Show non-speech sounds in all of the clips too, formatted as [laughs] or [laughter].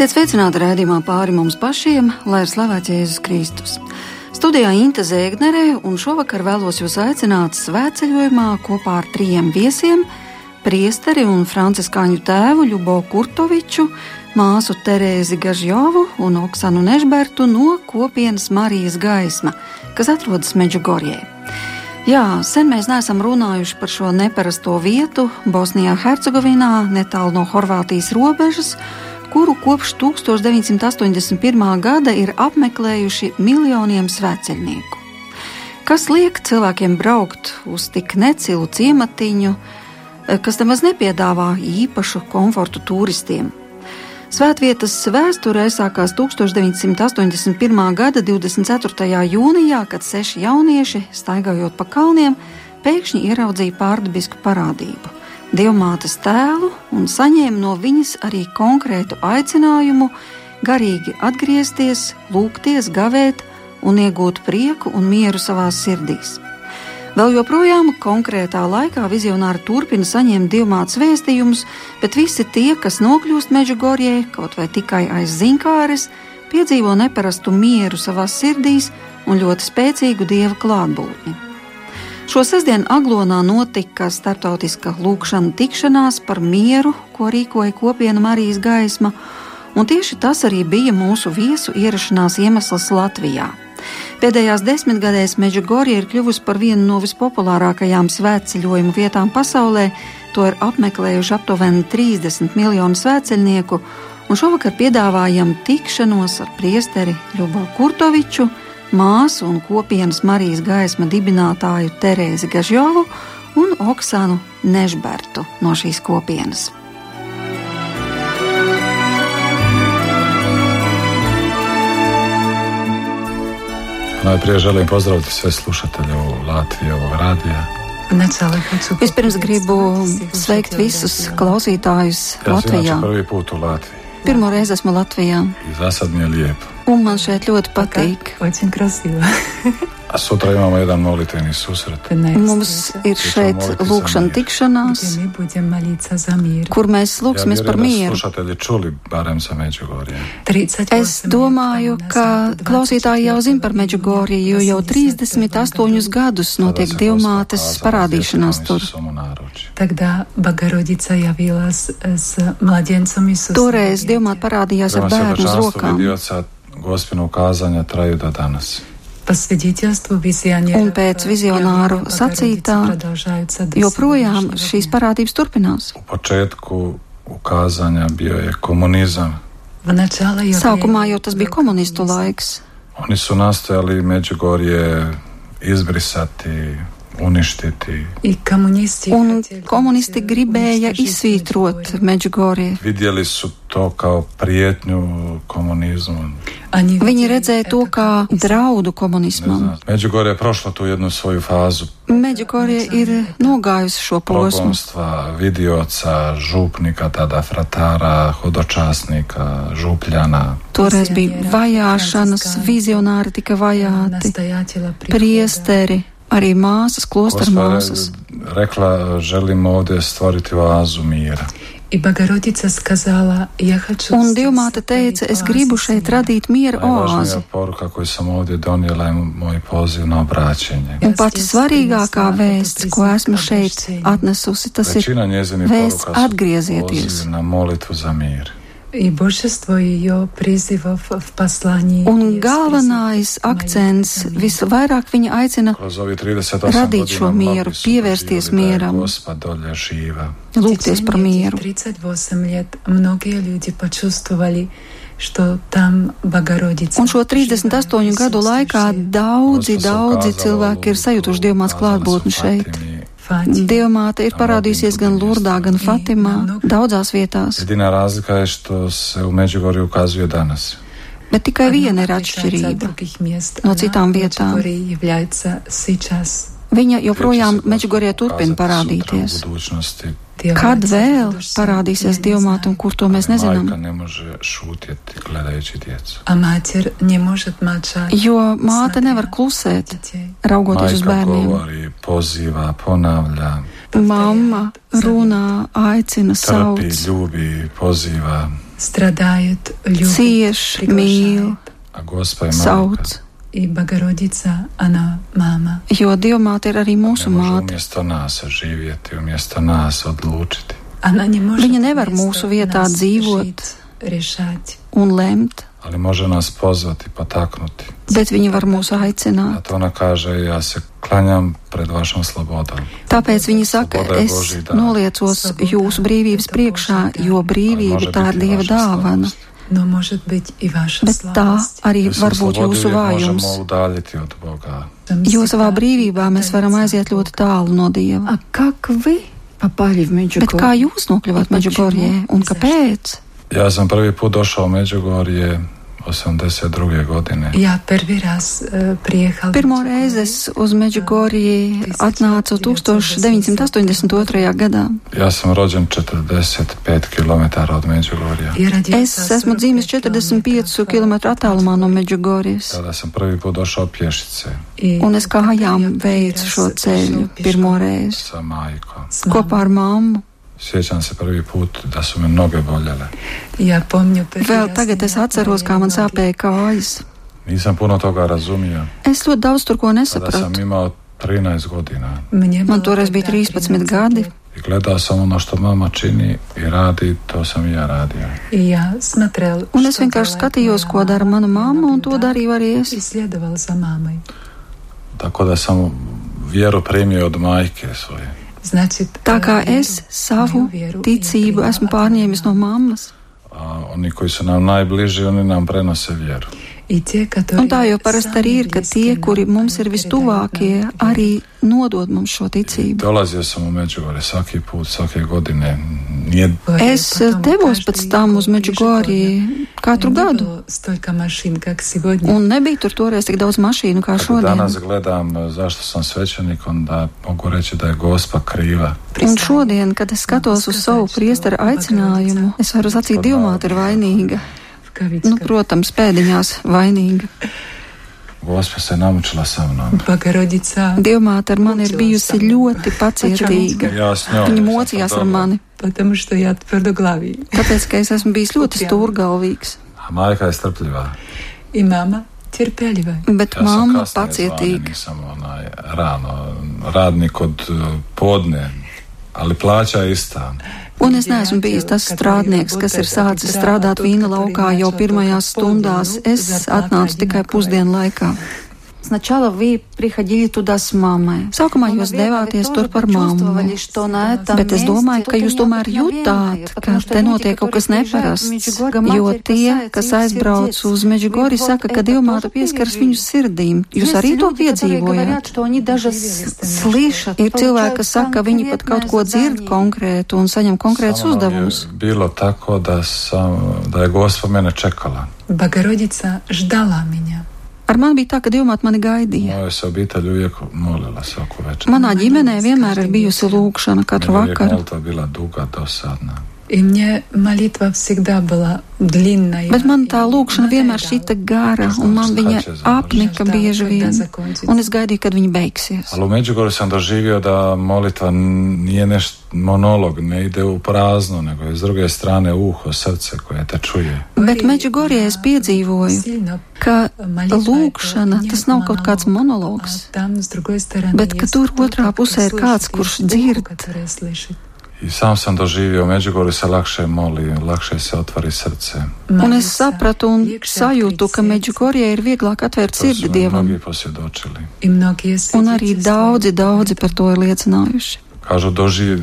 Esiet sveicināti raidījumā pāri mums pašiem, lai ir slavēts Jēzus Kristus. Studijā Inte Zēgnerē, un šovakar vēlos jūs aicināt svētceļojumā kopā ar trijiem viesiem - priesteri un franciskāņu tēvu Ļubo Kurtoviču, māsu Terēzi Gažjovu un Oksanu Nežbertu no kopienas Marijas gaisma, kas atrodas Meģugorjē. Jā, sen mēs neesam runājuši par šo neparasto vietu Bosnijā, Hercegovinā, netālu no Horvātijas robežas kuru kopš 1981. gada ir apmeklējuši miljoniem svētceļnieku. Kas liek cilvēkiem braukt uz tik necilu ciematiņu, kas nemaz nepiedāvā īpašu komfortu turistiem? Svētvietas vēsture aizsākās 1981. gada 24. jūnijā, kad seši jaunieši, staigājot pa kalniem, pēkšņi ieraudzīja pārdabisku parādību dievmātes tēlu un saņēma no viņas arī konkrētu aicinājumu garīgi atgriezties, lūgties, gavēt un iegūt prieku un mieru savās sirdīs. Vēl joprojām konkrētā laikā vizionāri turpina saņemt dievmātes vēstījumus, bet visi tie, kas nokļūst Meģugorjē, kaut vai tikai aiz zinkāres, piedzīvo neparastu mieru savās sirdīs un ļoti spēcīgu dieva klātbūtni. Šo sestdienu Aglonā notika starptautiska lūkšana tikšanās par mieru, ko rīkoja kopiena Marijas gaisma, un tieši tas arī bija mūsu viesu ierašanās iemesls Latvijā. Pēdējās desmitgadēs Meģigorija ir kļuvusi par vienu no vispopulārākajām svētceļojumu vietām pasaulē. To ir apmeklējuši aptuveni 30 miljonu svētceļnieku, un šovakar piedāvājam tikšanos ar priesteri Ļubo Kurtoviču, māsu un kopienas Marijas gaisma dibinātāju Terēzi Gažjovu un Oksanu Nežbertu no šīs kopienas. Najprije želim pozdraviti sve slušatelje ovog radija. Vispirms gribu sveikt visus klausītājus Latvijā. Pirmo reizi esmu Latvijā. I za sad mi je lijepo. Un man šeit ļoti patīk. A sutra imamo jedan molitveni susret. Mums ir šeit lūkšana tikšanās, kur mēs lūksimies par mieru. Es domāju, ka klausītāji jau zina par Meģugoriju, jo jau 38 gadus notiek dievmātes parādīšanās tur. Toreiz dievmāte parādījās ar bērnu uz rokām. Gospinu kazanja traju do danas. Un pēc vizionāru sacītā joprojām šīs parādības turpinās. Sākumā jau tas bija komunistu laiks. Oni su nastojali Međugorje izbrisati. Un komunisti gribēja izsvītrot Međugorje. Vidjeli su to kao prijetnju komunizmu. Viņi redzēja to kā draudu komunismam. Međugorje je prošlo tu jednu svoju fazu. Međugorje ir nogājusi šo posmu. Vidioca, župnika, tada fratara, hodočasnika, župljana. Toreiz bija vajāšanas, vizionāri tika vajāti, priesteri arī māsas, klostra māsas. Rekla, želim ovdje stvoriti oazu mira. Un Dievmāte teica, es gribu šeit radīt miera oāzi. Un pati svarīgākā vēsts, ko esmu šeit atnesusi, tas ir vēsts atgriezieties. Un galvenais akcents visvairāk viņa aicina radīt šo mieru, pievērsties mieram, lūgties par mieru. Un šo 38 gadu laikā daudzi, daudzi cilvēki ir sajutuši Dievmās klātbūtni šeit. Dievmāte ir parādījusies gan Lurdā, gan Fatimā, daudzās vietās. Bet tikai viena ir atšķirība no citām vietām. Viņa joprojām Meģigorē turpina parādīties. Kad vēl parādīsies dievmāte un kur to mēs nezinām? Jo māte nevar klusēt, raugoties uz bērniem poziva, ponavlja. Mamma runā, aicina sauc. Ljubi, poziva. Stradājot, ljubi. Cieš, mīl. A gospēj sauc. Mamka. I Bagorodica, Ana, māma. Jo Dievmāte ir arī mūsu māte. Viņa nevar mūsu vietā dzīvot un lemt Ali može nas pozvati, potaknuti. bet viņa var mūs A aicināt. to ona kaže, ja se klanjam pred vašom slobodom. Tāpēc viņa saka, Sloboda je es Božī dāvana. noliecos jūsu brīvības priekšā, jo Ali brīvība može tā ir biti i Dieva vaša dāvana. slabost. Но может быть и ваша Bet tā слабость. arī Jūs var būt jūsu vājums. možemo udaljiti od Boga. Jo savā brīvībā mēs varam aiziet ļoti tālu no Dieva. А как вы попали в Bet kā Меджугорье? jūs nokļuvāt Meģigorjē un kāpēc? Ja sam prvi put došao u Međugor je 82. godine. Jā, pervirās priekā. Pirmo reizes uz Međugorji atnācu 1982. gadā. Ja sam rođen 45 km od Međugorja. Es esmu dzīves 45 km attālumā no Međugorjas. Tad esam prvi put došao piešice. Un es kājām veicu šo ceļu pirmo reizi. Kopā ar mammu. Sjećam se prvi put da su me mnoge boljele. Ja pomnju Vēl tagad es atceros, kā man sāpēja kājas. Nisam puno toga razumio. Es ļoti daudz tur ko nesapratu. 13 godina. Man toreiz bija 13 gadi. I gledao sam ono što mama čini i radi, to sam i ja radio. I ja smatrel, un es vienkārši skatījos, ko dara mana mamma, un to darīju arī es. Tako da sam vjeru primio od majke svoje. Tā kā es savu ticību esmu pārņēmis no mammas. Oni koji su nam najbliži, oni nam prenose vjeru. Un tā jau parasti arī ir, ka tie, kuri mums ir vistuvākie, arī nodod mums šo ticību. Es devos pēc tam uz Meģigoriju katru gadu. Un nebija tur toreiz tik daudz mašīnu kā šodien. Un šodien, kad es skatos uz savu priestara aicinājumu, es varu sacīt, Dievmāte ir vainīga. В кавичках. Nu, protams, pēdiņās vainīga. Gospa se namučila sa mnom. Богородица, Dievmāte ar mani ir bijusi ļoti pacietīga. Ja s njom. Viņa nisam mocījās ar dobro. mani, потому что я твердоглавый. tāpēc, ka es esmu bijis ļoti stūrgalvīgs. A majka je strpljivā. И мама терпеливая. Bet Ja sam mamma kasnije zvani, pacietīga. nisam onaj rano, radnik od e, podne, ali plaća je ista. Un es neesmu bijis tas strādnieks, kas ir sācis strādāt vīna laukā jau pirmajās stundās. Es atnācu tikai pusdienu laikā. Сначала вы приходили туда с мамой. Sākumā jūs devāties tur par mammu. Bet es domāju, ka jūs tomēr jutāt, ka te notiek kaut kas neparasts. Jo tie, kas aizbrauc uz Meģigori, saka, ka Dievmāte pieskaras viņu sirdīm. Jūs arī to piedzīvojat? Ir cilvēki, kas saka, ka viņi pat kaut ko dzird konkrētu un saņem konkrētus Samo nam je uzdevumus. bilo tako da, sam, da je gospa mene čekala. Богородица ждала меня. Ar mani bija tā, ka Dievmāte mani gaidīja. Večer. Manā ģimenē vienmēr ir bijusi lūkšana katru vakaru. molitva bila duga, dosadna. И мне молитва всегда была длинная. Bet man tā и lūkšana vienmēr надоедала. šita gara, un man viņa apnika bieži vien, un es gaidīju, kad viņa beigsies. Ali u Međugorju sam doživio da molitva n- nije nešto monolog, ne ide u prazno, nego je s druge strane uho, srce koje te čuje. Bet Meģigorjē es piedzīvoju, Сильно ka молитва lūkšana это tas не nav kaut kāds монолог, monologs, а там, с другой стороны, bet ka есть tur кто-то, otrā кто pusē ir слышит, kāds, есть kurš ухо, dzird. которое слышит. I sam sam doživio, u Međugorju se lakše moli, lakše se otvori srce. Un es Молится, sapratu un iekšā sajūtu, ka atkrīt sirds. Meģigorjē ir vieglāk atvērt To su sirdi nam Dievam, mnogi posvjedočili. И многие un arī свидетельствуют daudzi, об daudzi этом. par to ir liecinājuši. Kažu, doži,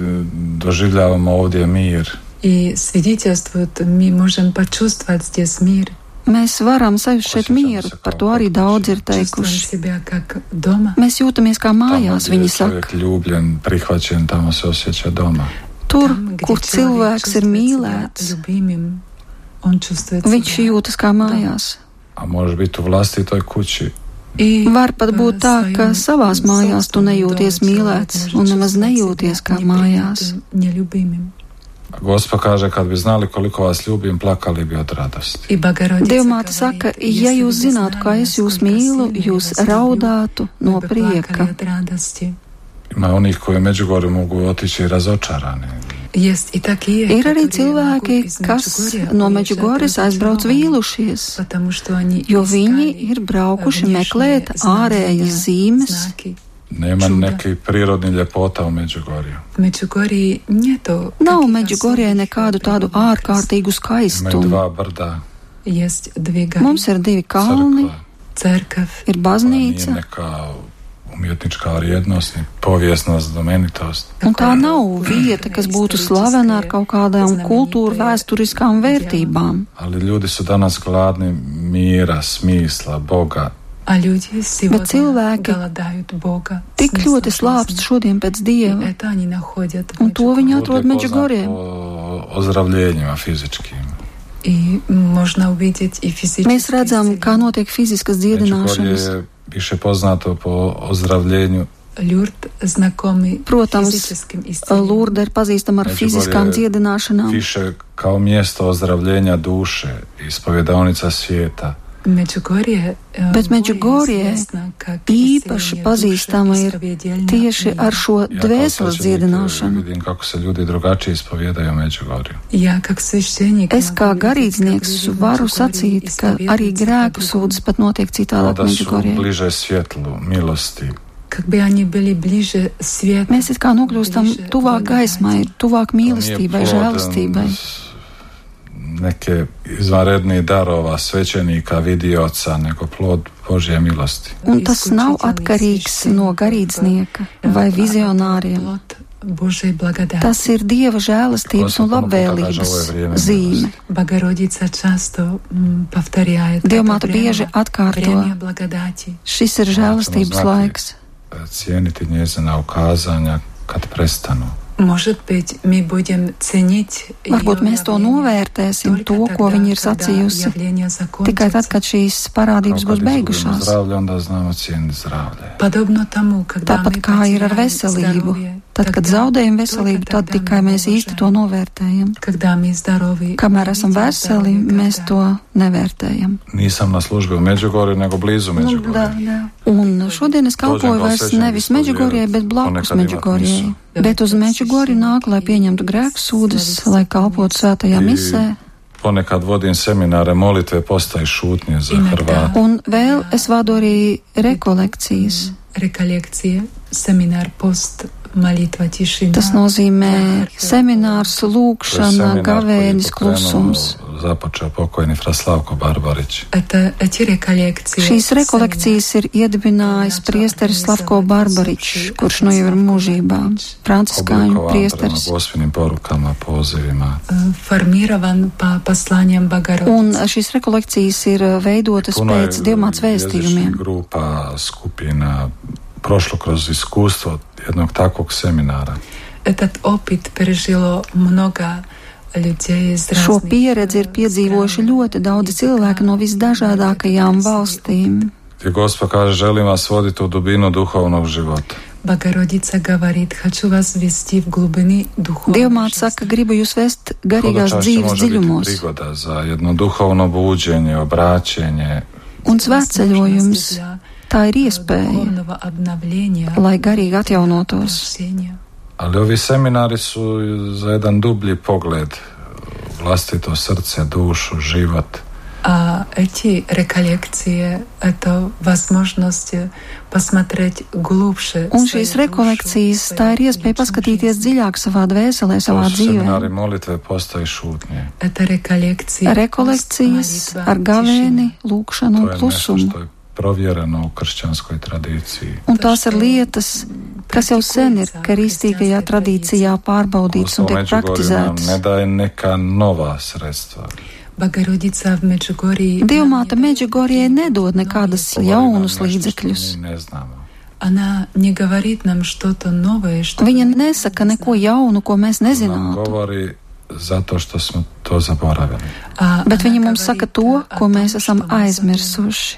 doživljavamo ovdje mir. И свидетельствуют, мы можем почувствовать здесь мир, Mēs varam sajust šeit mieru, par to arī daudz ir чувствуем teikuši. себя как дома. Mēs jūtamies kā Tamo mājās, gdje je viņi saka. Tur, kur cilvēks ir mīlēts, viņš jūtas kā mājās. Var pat būt tā, ka savās mājās tu nejūties mīlēts un nemaz nejūties kā mājās. Gos pakāže, kad bi znali koliko vas ljubim, plakali bi od radosti. Dievmāte saka, ja jūs zinātu, kā es jūs mīlu, jūs raudātu no prieka na onih koji u Međugorju mogu otići razočarani. Ir arī cilvēki, kas no Meģugoras aizbrauc vīlušies, jo viņi ir braukuši meklēt ārējas zīmes, Nema neki prirodni ljepota u Međugorju. Međugorji nije to. Nav Međugorje nekādu tādu ārkārtīgu skaistumu. Dva brda. Jest dvi gari. Mums ir divi kalni. Cerkva. Ir baznīca. Kā umjetnička arī jednost i povijesna znamenitost. Un nu, tā nav vieta, kas būtu slavena ar kaut kādām kultūra vēsturiskām vērtībām. Ali ljudi su danas gladni miera, smisla, Boga. Bet cilvēki tik ļoti slāpst šodien pēc Dieva, un to viņi atrod Meģigorē. Ozdravlējumā fiziski. Mēs redzam, kā notiek fiziskas dziedināšanas više poznato po ozdravljenju Protams, Lurda ir pazīstama ar fiziskām dziedināšanām. Više kao mjesto ozdravljenja duše, ispovjedavnica svijeta. Bet Meģugorje īpaši pazīstama ir tieši ar šo dvēseles dziedināšanu. Es kā garīdznieks varu sacīt, ka arī grēku sūdzes pat notiek citālāk Meģugorje. Mēs it kā nokļūstam tuvāk gaismai, tuvāk mīlestībai, žēlastībai. Mēs neke izvanredne darova svećenika vidi oca, nego plod Božje milosti. Un tas nav atkarīgs no garīdznieka vai vizionāriem. Tas ir Dieva žēlastības un labvēlības zīme. Dievmāte bieži atkārto, šis ir žēlastības laiks. Eh, cieniti njezina ukazanja, kad prestanu. Varbūt mēs to novērtēsim, to, ko viņa ir sacījusi, tikai tad, kad šīs parādības būs beigušās. Tāpat kā ir ar veselību. Tad, kad zaudējam veselību, tad tikai mēs īsti to novērtējam. Kamēr esam veseli, mēs to nevērtējam. Nisam na službi u Međugorju, nego blizu nu, Međugorju. Un šodien es kalpoju vairs nevis Međugorijai, bet blakus Međugorijai. Bet uz Međugorju nāk, lai pieņemtu grēku sūdzes, lai kalpotu svētajā misē. Ponekad vodim seminare molitve postaje šutnje za Hrvate. Un vēl es vadu arī rekolekcijas. Rekolekcija, semināru post Tas nozīmē seminārs, lūkšana, gavēnis, klusums. Započeo pokojni Fraslavko Barbarič. Šīs rekolekcijas ir iedibinājis priesteris Slavko Barbarič, kurš nu jau ir mūžībā. Franciskāņu priesteris. Un э, šīs rekolekcijas ir э, veidotas pēc dievmāts vēstījumiem. Prošlo kroz iskustvo jednog takvog seminara. Этот опыт пережило много людей из Šo разных, pieredzi ir э, piedzīvojuši стран. ļoti daudzi cilvēki no visdažādākajām valstīm. Gdje Gospa kaže, želim vas voditi u dubinu duhovnog života. Богородица говорит, хочу вас ввести в глубины духовной Dievmāte жизни. saka, gribu jūs vest garīgās Koda čašće dzīves može biti dziļumos. prigoda za jedno duhovno buđenje, obraćenje, Un svētceļojums Для tā ir iespēja, духовного обновления, lai garīgi atjaunotos. прощения. Ali ovi seminari su za jedan dublji pogled u vlastito srce, dušu, život. А эти реколлекции — это возможность посмотреть глубже. Un свою šīs душу, rekolekcijas, tā ir свою iespēja личную paskatīties жизнь. dziļāk savā dvēselē, To savā su seminari dzīvē. molitve postaje šutnje. Это реколлекции. Rekolekcijas пост, ar молитва, gavēni, тишина. lūkšanu To un je nešto klusumu. što je provjereno u kršćanskoj tradiciji. Un tās ir lietas, kas jau sen ir karistīgajā tradīcijā pārbaudītas un Uostalom, tiek Međugorju nam praktizētas. ne daje neka nova sredstva. Богородица в Меджугорье. Dievmāte Meģigorijai nedod nekādas Govori nam jaunus nešto što līdzekļus. mi ne znamo. Она не говорит нам что-то новое, что Viņa nesaka neko jaunu, ko mēs Nam nezinātu, govori zato što smo to zaboravili. А bet она viņa mums говорит saka to, о ko том, mēs esam что мы aizmirsuši.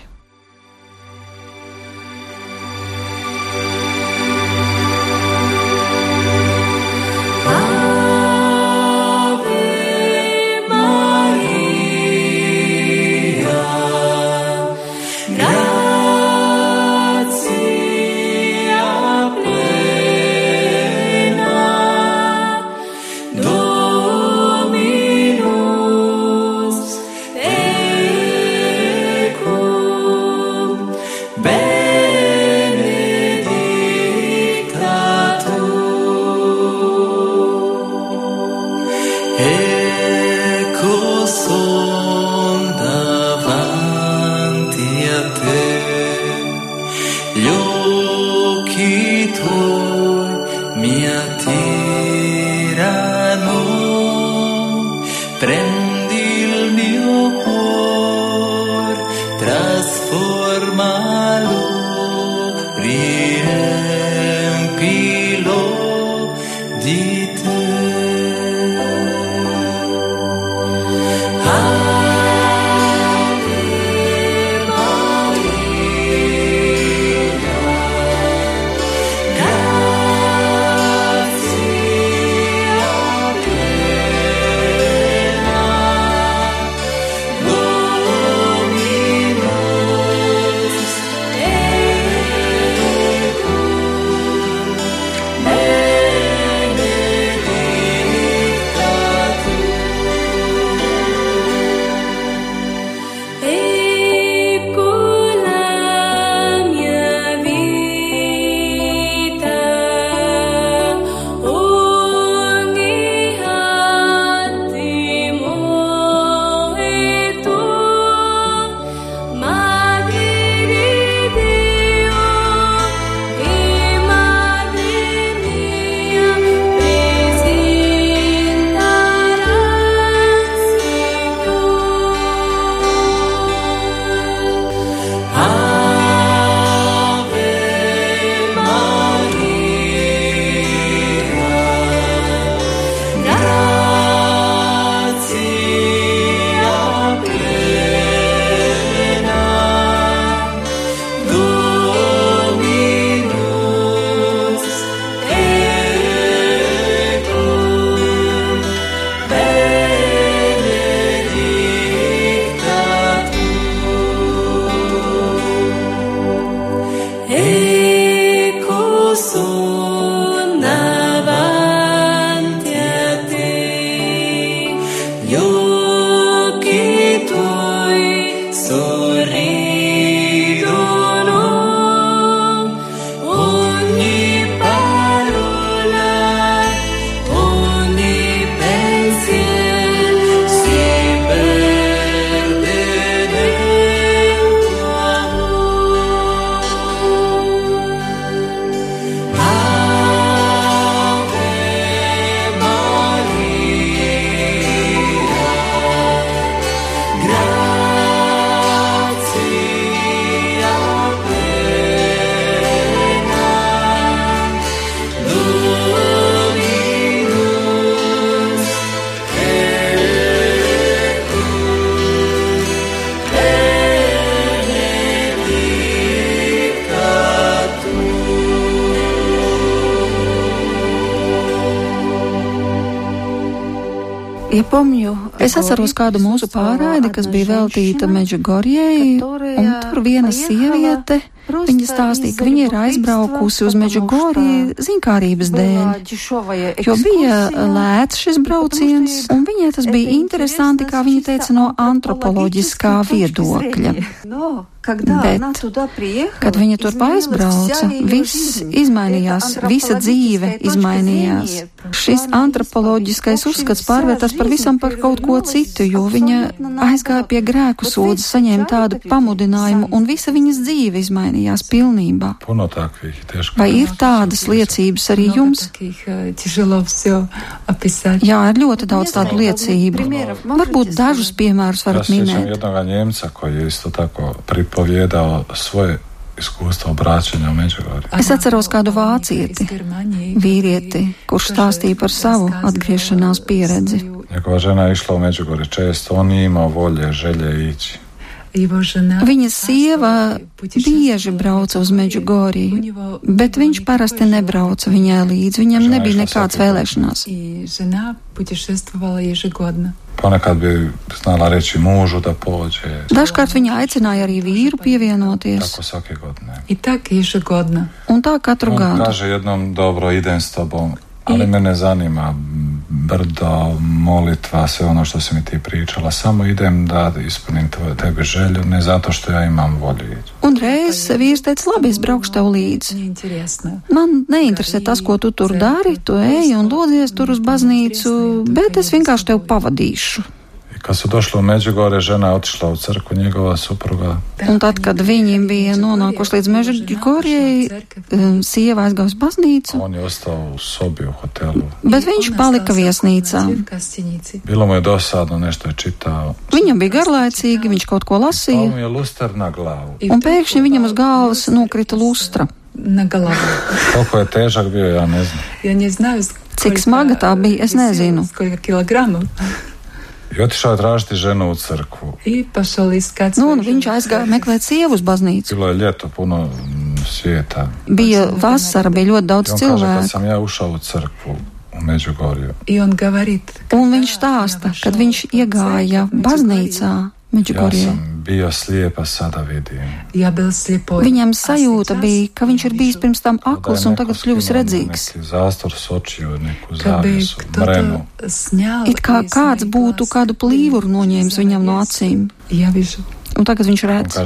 Es atceros kādu mūsu pārraidi, kas bija veltīta Meģigorijai, un tur viena sieviete. Viņa stāstīja, ka viņa ir aizbraukusi uz Meģigoriju zinkārības dēļ, jo bija lēts šis brauciens, un viņai tas bija interesanti, kā viņa teica, no antropoloģiskā viedokļa. Bet, kad viņa tur aizbrauca, viss izmainījās, visa dzīve izmainījās. Šis antropoloģiskais uzskats pārvērtās par visam par kaut ko citu, jo viņa aizgāja pie grēku soda, saņēma tādu pamudinājumu, un visa viņas dzīve izmainījās piepilnījās pilnībā. Vai ir tādas liecības arī jums? Jā, ir ļoti daudz tādu liecību. Varbūt dažus piemērus varat minēt. Iskustvo brāčeņa mežģīvāri. Es atceros kādu vācieti, vīrieti, kurš stāstīja par savu atgriešanās pieredzi. Jako žena išla u Međugorje često, on je imao volje, želje ići. Viņa sieva bieži brauca uz Meģugorī, bet viņš parasti nebrauca viņai līdzi, viņam nebija nekāds vēlēšanās. Ponekad bija znala reći mūžu da pođe. Dažkārt viņa aicināja arī vīru pievienoties. Tako svake godine. I tak ješi godina. Un tā katru gadu. Un kaže jednom dobro idem s tobom, ali I... mene zanima brdo, molitva, sve ono što si mi ti pričala. Samo idem da ispunim tvoju tebi želju, ne zato što ja imam volju ići. Un reiz vīrs teica, labi, es braukšu tev līdzi. Man neinteresē tas, ko tu tur dari, tu ej un lodies tur uz baznīcu, bet es vienkārši tev pavadīšu kad su došli u Međugorje, žena otišla u crku, njegova supruga. Un tad, kad viņi bija nonākuši līdz Mežģigorjai, eh, sieva aizgāja uz baznīcu. On je ostao u sobi u hotelu. Bet viņš palika viesnīcā. Bilo mu je dosadno, nešto je čitao. Viņam bija garlaicīgi, viņš kaut ko lasīja. Pao je luster na glavu. Un pēkšņi viņam uz galvas nokrita lustra. Na galvu. Koliko je težak bio, ja ne znam. Ja ne znam. Cik smaga tā bija, es nezinu. Koliko kilogramu? Jo šādi ženu cerkvu. Nu, viņš aizgāja meklēt sievu uz baznīcu. Bija vasara, bija ļoti daudz cilvēku. Un, un viņš stāsta, kad viņš iegāja baznīcā, Meģikurija. Ja ja Viņam sajūta bija, ka viņš ir bijis pirms tam akls un tagad kļuvis redzīgs. It kā kāds būtu kādu plīvuru noņēmis viņam no acīm. Un tagad viņš redz.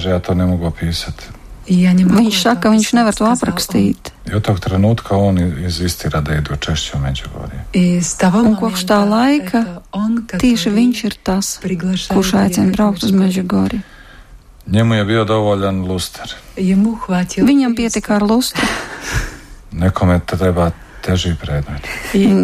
Viņš saka, ka viņš nevar to aprakstīt. Jo doktora Nutka, on iz izcīra deido češķu meģagodiem. Un kopš tā laika tieši viņš ir tas, kurš aicina braukt uz meģagori. Viņam pietika ar lustru. [laughs] Daži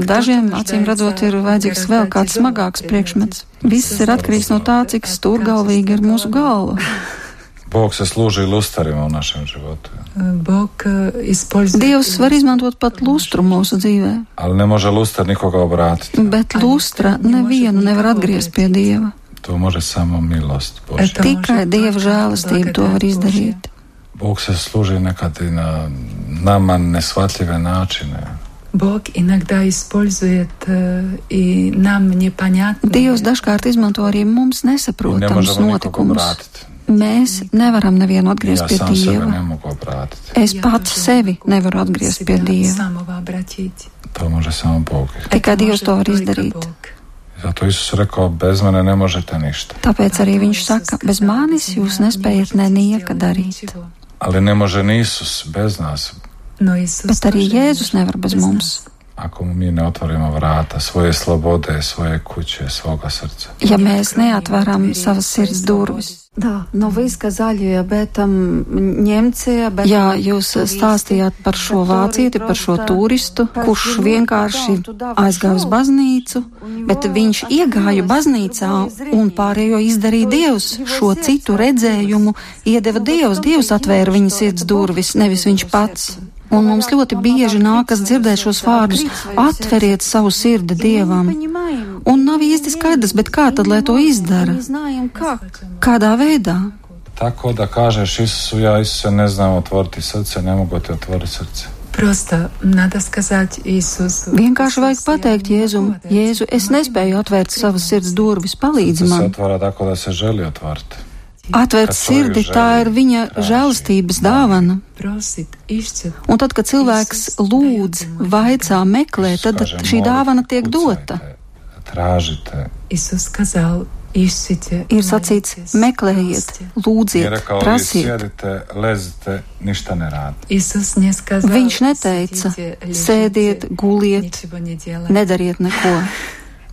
Dažiem, acīm redzot, ir vajadzīgs vēl kāds smagāks priekšmets. Viss ir atkarīgs no tā, cik stūrgalvīgi ir mūsu galva. [laughs] Bog se služi lusterima u našem životu. Бог э, использует Dievs var izmantot pat lustru mūsu dzīvē, Ali ne može luster nikoga obratiti. bet lustra nevienu nevar atgriezt pie Dieva. To može samo milost Božja. Это Tikai может Dieva только žēlastība to var благодать izdarīt. Bog se služi nekad i na nama nesvatljive načine. Бог иногда использует э, и нам непонятно. Dievs dažkārt izmanto arī mums I ne nesaprotams možemo nikoga notikumus. mēs nevaram nevienu atgriezt Jā, pie Dieva. Es pats sevi nevaru atgriezt pie Dieva. Tikai Dievs to var izdarīt. Zato Jēzus reko, bez mani nemožete ništa. Tāpēc arī viņš saka, bez manis jūs nespējat nenieka darīt. Ale nemože Jēzus bez nás. Bet arī Jēzus nevar bez mums ako mi ne otvorimo vrata svoje slobode, svoje kuće, svoga srca. Ja mes ne otvaram sav sirds durvis. Da, no vi skazaļie, ja, bet um, Ņemcija. Bet Jā, jūs stāstījāt par šo vācieti, par šo turistu, kurš vienkārši aizgāja uz baznīcu, bet viņš iegāja baznīcā un pārējo izdarīja Dievs. Šo citu redzējumu iedeva Dievs. Dievs atvēra viņas sirds durvis, nevis viņš pats. Un mums ļoti bieži nākas dzirdēt šos vārdus - atveriet savu sirdi dievam. Un nav īsti skaidrs, bet kā tad, lai to izdara? Kādā veidā? Tako da kažeš Isusu, ja Isuse ne znam otvoriti srce, ne mogu ti otvoriti srce. Prosta, nada skazāt Isusu. Vienkārši vajag pateikt Jēzum, Jēzu, es nespēju atvērt savas sirds durvis, palīdzi man. Tas atvarā tako, da se želi atvērt. Atvērt sirdi, tā ir viņa žēlastības dāvana. Un tad, kad cilvēks lūdz, vaicā, meklē, tad šī dāvana tiek dota. Ir sacīts, meklējiet, lūdziet, prasiet. Viņš neteica, sēdiet, guliet, nedariet neko.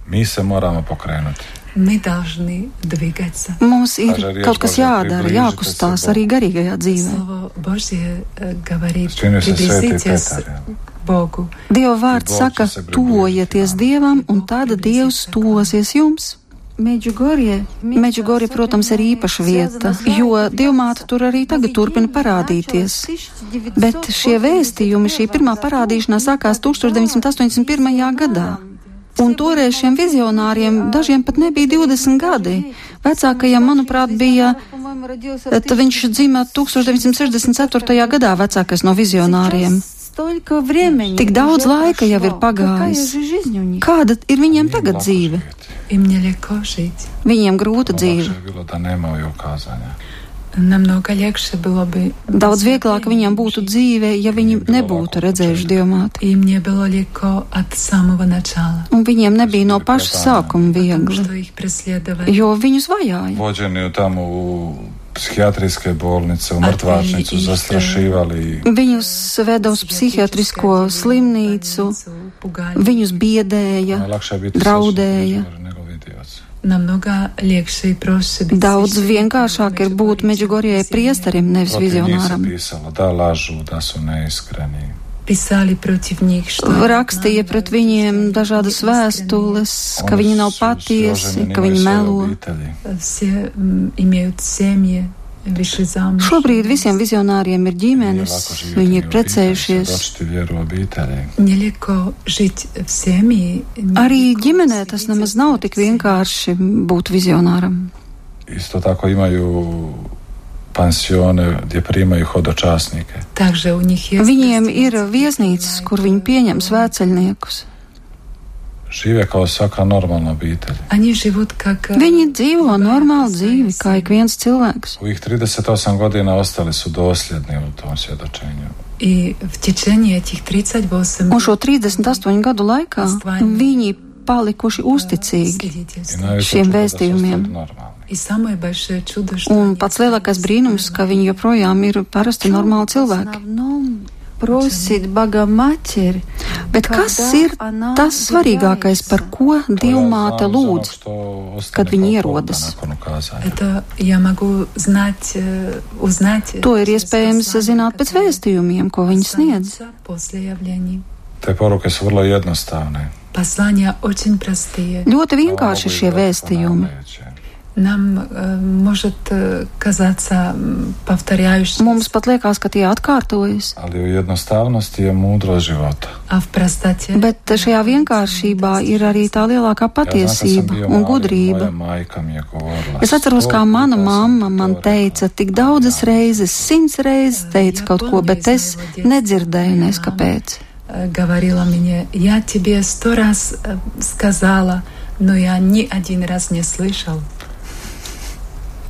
Mi se moramo pokrenuti Мы должны двигаться. Mums ir Dažreiz kaut kas Božē jādara, priblīžite jākustās sev. arī garīgajā dzīvē. Слово Божье э, говорит, Čini se svētī приблизитесь Pēteri. к Богу. Dieva vārds Dievs saka, ir tuvojieties brīvības, Dievam, un tad Dievs tuvosies jums. Meģugorje, protams, ir īpaša vieta, jo Dievmāte tur arī tagad turpina parādīties. Bet šie vēstījumi, šī pirmā parādīšanās sākās 1981. gadā. Un toreiz šiem vizionāriem dažiem pat nebija 20 gadi. Vecākajam, manuprāt, bija, viņš dzima 1964. gadā, vecākais no vizionāriem. Tik daudz laika jau ir pagājis. Kāda ir viņiem tagad dzīve? Viņiem grūta dzīve. Daudz vieglāk viņam būtu dzīve, ja viņi nebūtu redzējuši diamātu. Un viņiem nebija no paša sākuma viegli, jo viņus vajāja. psihijatriske bolnice, u mrtvačnicu zastrašivali. Viņus veda uz psihijatrisko slimnīcu, viņus biedēja, draudēja. Daudz vienkāršāk ir būt Meģigorijai priesterim, nevis vizionāram. Rakstīja pret viņiem dažādas vēstules, ka viņi nav patiesi, ka viņi melo. Šobrīd visiem vizionāriem ir ģimenes, viņi ir precējušies. Arī ģimenē tas nemaz nav tik vienkārši būt vizionāram. Pansione, gdje primaju hodočasnike. Viņiem ir viesnīcas, kur viņi pieņem svētceļniekus. Žive kao svaka normalna obitelj. Они живут как... э, Viņi dzīvo богатые normālu свои dzīvi, kā семьи. ik viens cilvēks. U ih 38 godina ostali su dosljedni u tom svjedočenju. И в tečение этих 38 Un šo 38 gadu laikā viņi palikuši uzticīgi. I свидетельств. najveće Šiem čudo da su vēstījumiem. ostali normalni. И самое большое чудо, что Un они pats lielākais остались brīnums, ka viņi joprojām ir parasti normāli cilvēki. Просит Бога Матери, Bet kas ir tas svarīgākais, par ko To ja Dievmāte znam za onog lūdz? što ostane kad viņi kao ierodas. pouka nakon ukazanja. Это я могу знать, э, узнать. To ir через iespējams послание, zināt pēc которое vēstījumiem, ko viņi sniedz. останется После явлений. Te poruke su vrlo jednostavne. Послания очень простые. Ļoti ali vienkārši mogu šie izgledati vēstījumi. ponavljajuće. Нам э, может э, казаться м, повторяющимся, Mums pat liekas, ka tie atkārtojas. Ali u jednostavnosti je mudro života. а в простоте Bet šajā vienkāršībā ir arī tā lielākā Ja znam kad sam patiesība bio un mali, gudrība. moja majka mi je govorila, Es atceros, "Sto kā mana puta sam mamma ti man to teica, rekla." tik daudzas reizes, simts reizes teica Я kaut ko, помню bet из es моего детства, nedzirdēju моя nes мама, kāpēc. э, говорила мне, я тебе сто раз э, сказала, но я ни один раз не слышал.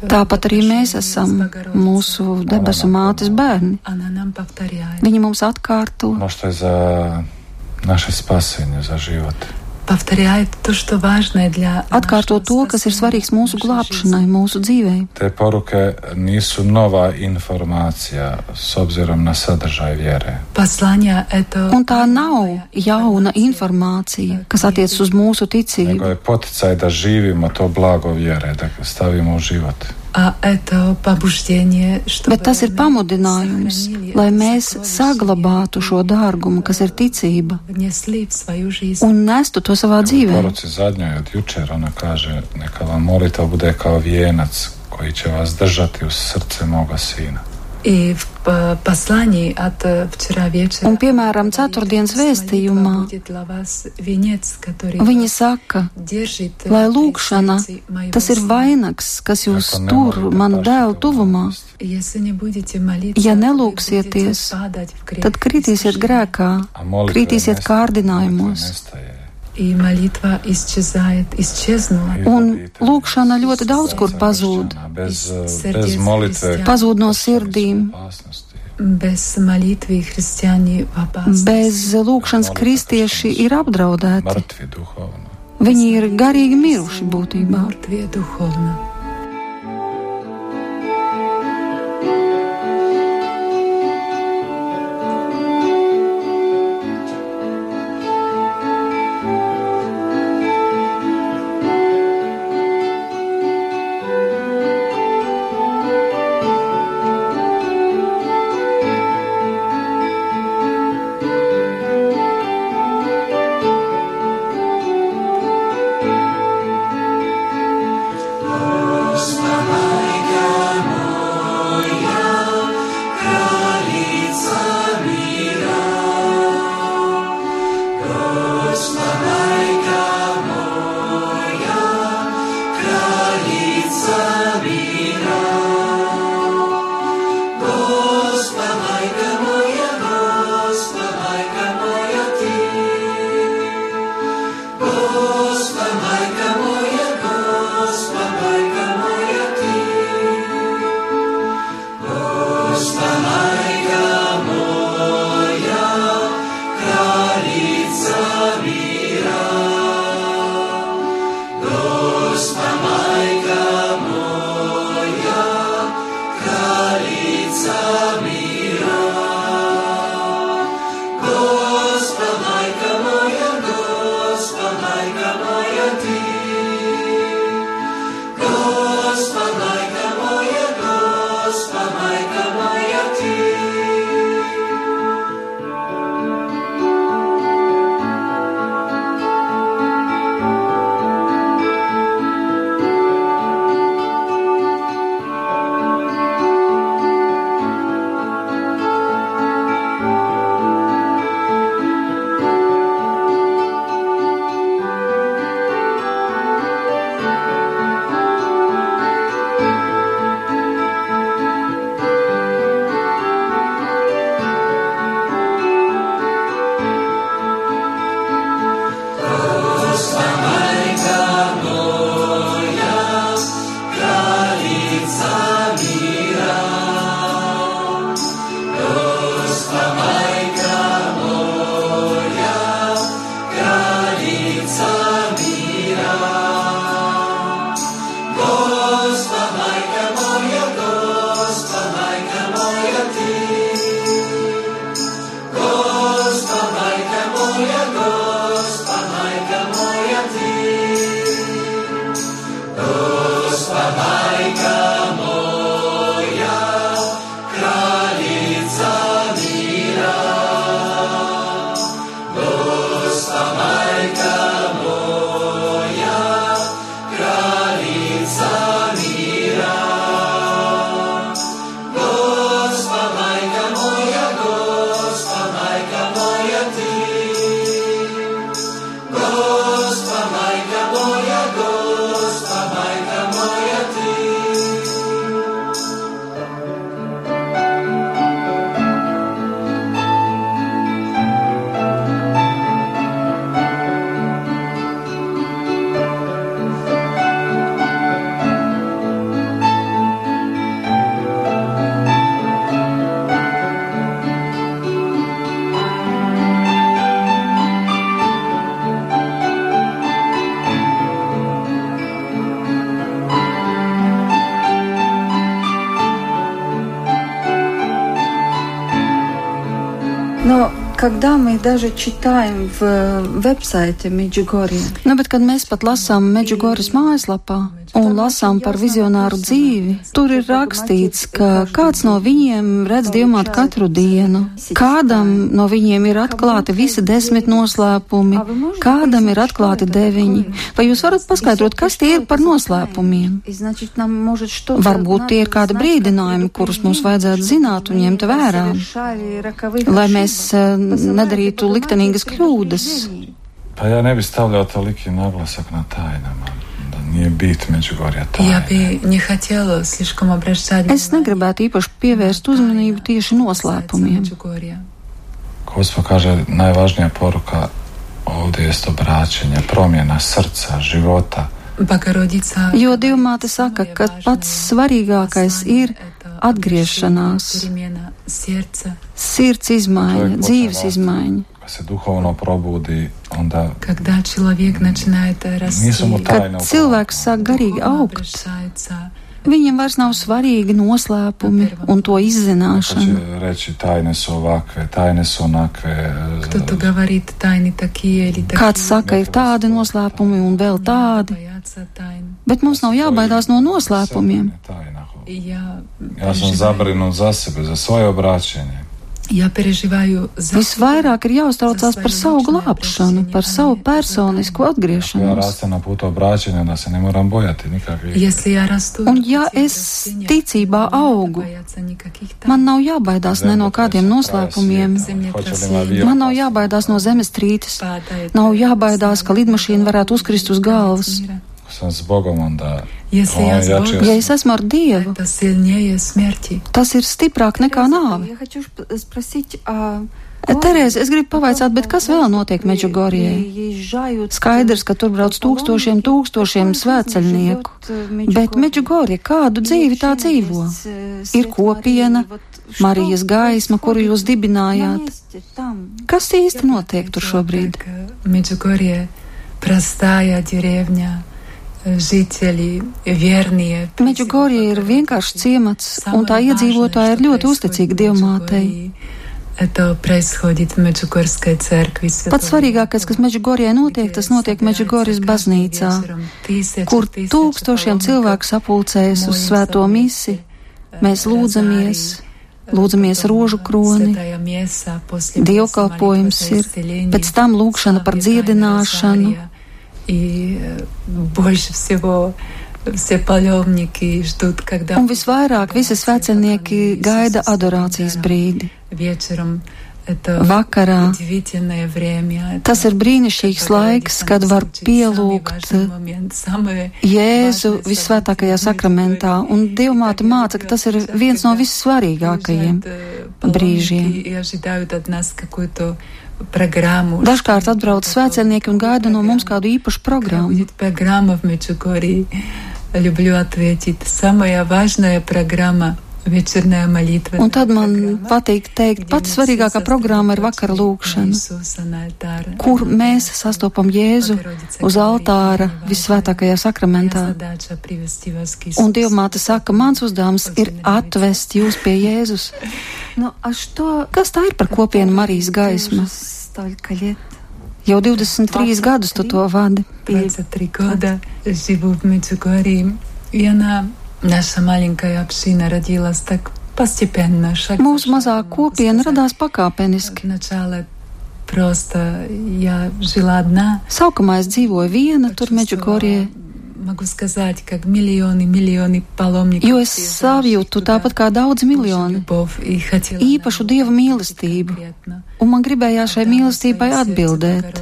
Tāpat arī mēs esam mūsu debesu mātes bērni. Она нам повторяет. Viņa mums atkārto. Ono što je za naše spasenje, za Atkārtot to, kas ir svarīgs mūsu glābšanai, mūsu dzīvei. Te poruke nisu novā informācija s obzirom na sadržaj vjere. Un tā nav jauna informācija, kas attiec uz mūsu ticību. Nego je poticaj da živimo to blago vjere, da stavimo u život. Bet tas ir pamudinājums, lai mēs saglabātu šo dārgumu, kas ir ticība, un nestu to savā dzīvē. Neka vam molitva bude kao vijenac koji će vas držati uz srce moga sina. И в э, послании от э, вчера вечера Un, piemēram, ceturtdienas vēstījumā будет для вас венец, который viņi saka, держит э, lai при lūkšana, сердце моего tas ir сына. vainags, kas jūs Ako tur, nemolīte manu paši dēlu to tuvumā. nomest. Если не будете молиться, Ja вы nelūksieties, будете падать в грех Tad kritīsiet искушения. grēkā, A molitve kritīsiet nest- kārdinājumos. Un lūkšana ļoti daudz kur pazūd. Bez, bez molitve. Pazūd no sirdīm. Bez molitvi kristiāņi apāstas. Bez lūkšanas kristieši ir apdraudēti. Viņi ir garīgi miruši būtībā. Martvie duhovna. когда мы даже читаем в веб-сайте Меджигорья, Nu, bet, kad mēs pat lasām Meģigoras mājaslapā, un lasām par vizionāru dzīvi, tur ir rakstīts, ka kāds no viņiem redz dievmātu katru dienu, kādam no viņiem ir atklāti visi desmit noslēpumi, kādam ir atklāti deviņi. Vai jūs varat paskaidrot, kas tie ir par noslēpumiem? Varbūt tie ir kādi brīdinājumi, kurus mums vajadzētu zināt un ņemt vērā, lai mēs eh, nedarītu liktenīgas kļūdas. Pa ja ne bi stavljao toliki naglasak na tajnama, Ja es negribētu īpaši pievērst uzmanību tieši noslēpumiem. Pokaže, poruka, bračenja, promiena, srca, života, Jo Dievmāte saka, ka pats svarīgākais ir atgriešanās, sirds izmaiņa, dzīves izmaiņa se duhovno probudi, onda nisam tajna. Kad cilvēks sāk garīgi augt, viņam vairs nav svarīgi noslēpumi un to izzināšana. Reči tajnes ovakve, tajnes onakve. Kāds saka, ir tādi noslēpumi un vēl tādi, bet mums nav jābaidās no noslēpumiem. Ja sam zabrinut za sebe, za svoje obraćenje. Visvairāk ir jāuztraucās par savu glābšanu, par savu personisko atgriešanos. Un ja es ticībā augu, man nav jābaidās ne no kādiem noslēpumiem, man nav jābaidās no zemestrītes, nav jābaidās, ka lidmašīna varētu uzkrist uz galvas. мира. Sam s Bogom onda. Если Он я с ярче Богом, Ja es esmu ar Dievu, это сильнее смерти. tas ir stiprāk nekā nāve. Я хочу сп- спросить, а Terēze, es gribu pavaicāt, bet kas vēl notiek Meģugorijai? Skaidrs, ka tur brauc tūkstošiem, tūkstošiem svētceļnieku. Bet Meģugorija, kādu dzīvi tā dzīvo? Ir kopiena, Marijas gaisma, kuru jūs dibinājāt. Kas īsti notiek tur šobrīd? Как, э, Меджугорье Meģugorija ir vienkārši ciemats, un tā iedzīvotāji ir ļoti uzticīgi dievmātei. Pats svarīgākais, kas Meģugorijai notiek, tas notiek Meģugorijas baznīcā, kur tūkstošiem cilvēku sapulcējas uz svēto misi. Mēs lūdzamies, lūdzamies rožu kroni, dievkalpojums ir, pēc tam lūkšana par dziedināšanu И э, больше всего все паломники ждут, когда Un visvairāk visi svētceļnieki gaida adorācijas brīdi. вечером это Vakarā удивительное время. Tas ir brīnišķīgs laiks, kad var pielūgt Jēzu visvētākajā sakramentā, un Dievmāte māca, ka tas ir viens no vissvarīgākajiem brīžiem. Dažkārt atbrauc svētceļnieki un gaida no mums kādu īpašu programmu. Будет программа в Меджугорье. Люблю ответить. Самая важная программа вечерная молитва. Un tad man patīk teikt, pats svarīgākā programma ir vakara lūkšana, kur mēs sastopam Jēzu uz altāra visvētākajā sakramentā. Un Dievmāte saka, mans uzdevums ir atvest jūs pie Jēzus. [laughs] Nu, što... Kas tā ir par kopienu Marijas gaismas? Jau 23 gadus tu to vadi. 23 gada dzīvoju Medžugorī. Vienā И она, наша маленькая община, родилась так постепенно. Шаг Mūsu mazā kopiena radās pakāpeniski. Сначала просто я жила одна. Sākumā es dzīvoju viena tur Meģugorie, Могу сказать, как миллионы, миллионы паломников. jo es savjūtu tāpat kā daudz miljoni Любовь и хотела īpašu dieva mīlestību, конкретно. un man gribējās šai mīlestībai atbildēt.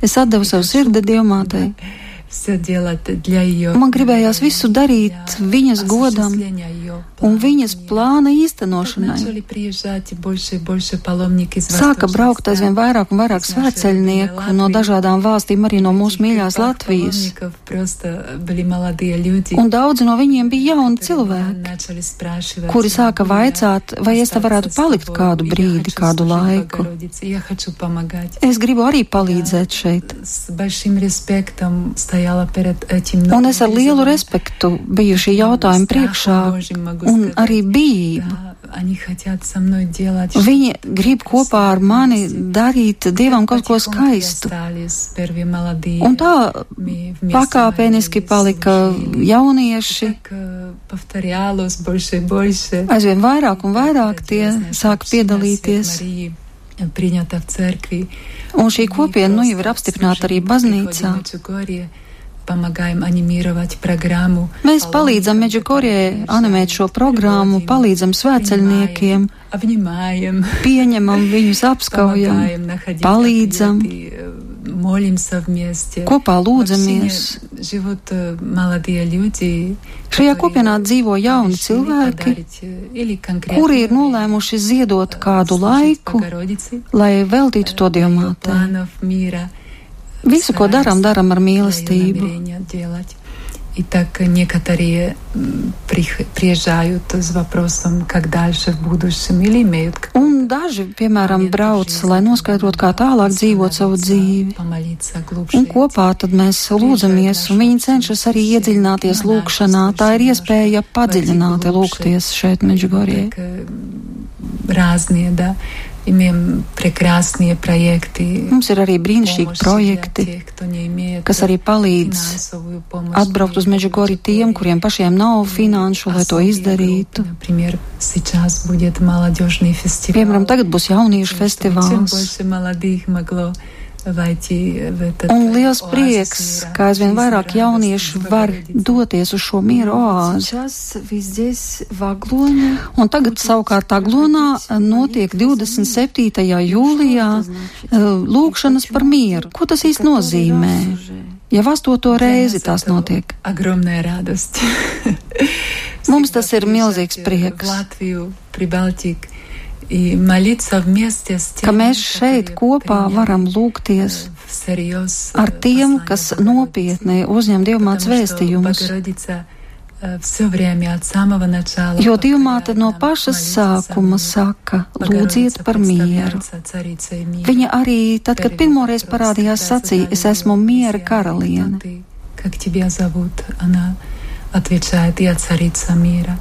Es atdevu savu sirdi Dievmātei, Man gribējās visu darīt viņas godam un viņas plāna īstenošanai. Sāka braukt aizvien vairāk un vairāk svētceļnieku no dažādām valstīm, arī no mūsu mīļās Latvijas. Un daudzi no viņiem bija jauni cilvēki, kuri sāka vaicāt, vai es te varētu palikt kādu brīdi, kādu laiku. Es gribu arī palīdzēt šeit. Un es ar lielu respektu biju šī jautājuma priekšā un arī biju. Viņi grib kopā ar mani darīt dievam kaut ko skaistu. Un tā pakāpeniski palika jaunieši. Aizvien vairāk un vairāk tie sāk piedalīties. Un šī kopiena nu jau ir apstiprināta arī baznīcā. Mēs palīdzam Meģikorie animēt šo programmu, palīdzam svētceļniekiem, pieņemam viņus, apskaujam, palīdzam, kopā lūdzamies. Šajā kopienā dzīvo jauni cilvēki, kuri ir nolēmuši ziedot kādu laiku, lai veltītu to dievmātei. Visu, ko darām, darām ar mīlestību. И так некоторые приезжают с вопросом, как дальше в будущем, или имеют. Un daži, piemēram, brauc, lai noskaidrotu, kā tālāk dzīvot savu dzīvi. Un kopā tad mēs lūdzamies, un viņi cenšas arī iedziļināties lūkšanā. Tā ir iespēja padziļināti lūgties šeit Meģigorjē. Разные, да. Mums ir arī brīnišķīgi projekti, kas arī palīdz atbraukt uz mežu gori tiem, kuriem pašiem nav finanšu, lai to izdarītu. Piemēram, tagad būs jauniešu festivāls. Un liels prieks, ka aizvien vairāk jauniešu var doties uz šo mieru oāzi. Un tagad savukārt Aglonā notiek 27. jūlijā eh, lūkšanas par mieru. Ko tas īsti nozīmē? Jau astoto reizi tās notiek. Mums tas ir milzīgs prieks ka mēs šeit kopā varam lūgties ar tiem, kas nopietni uzņem dievmāts vēstījumus. Jo Dievmāte no paša sākuma saka, lūdziet par mieru. Viņa arī, tad, kad pirmoreiz parādījās, sacīja, es esmu miera karaliene. Отвечает, я царица мира.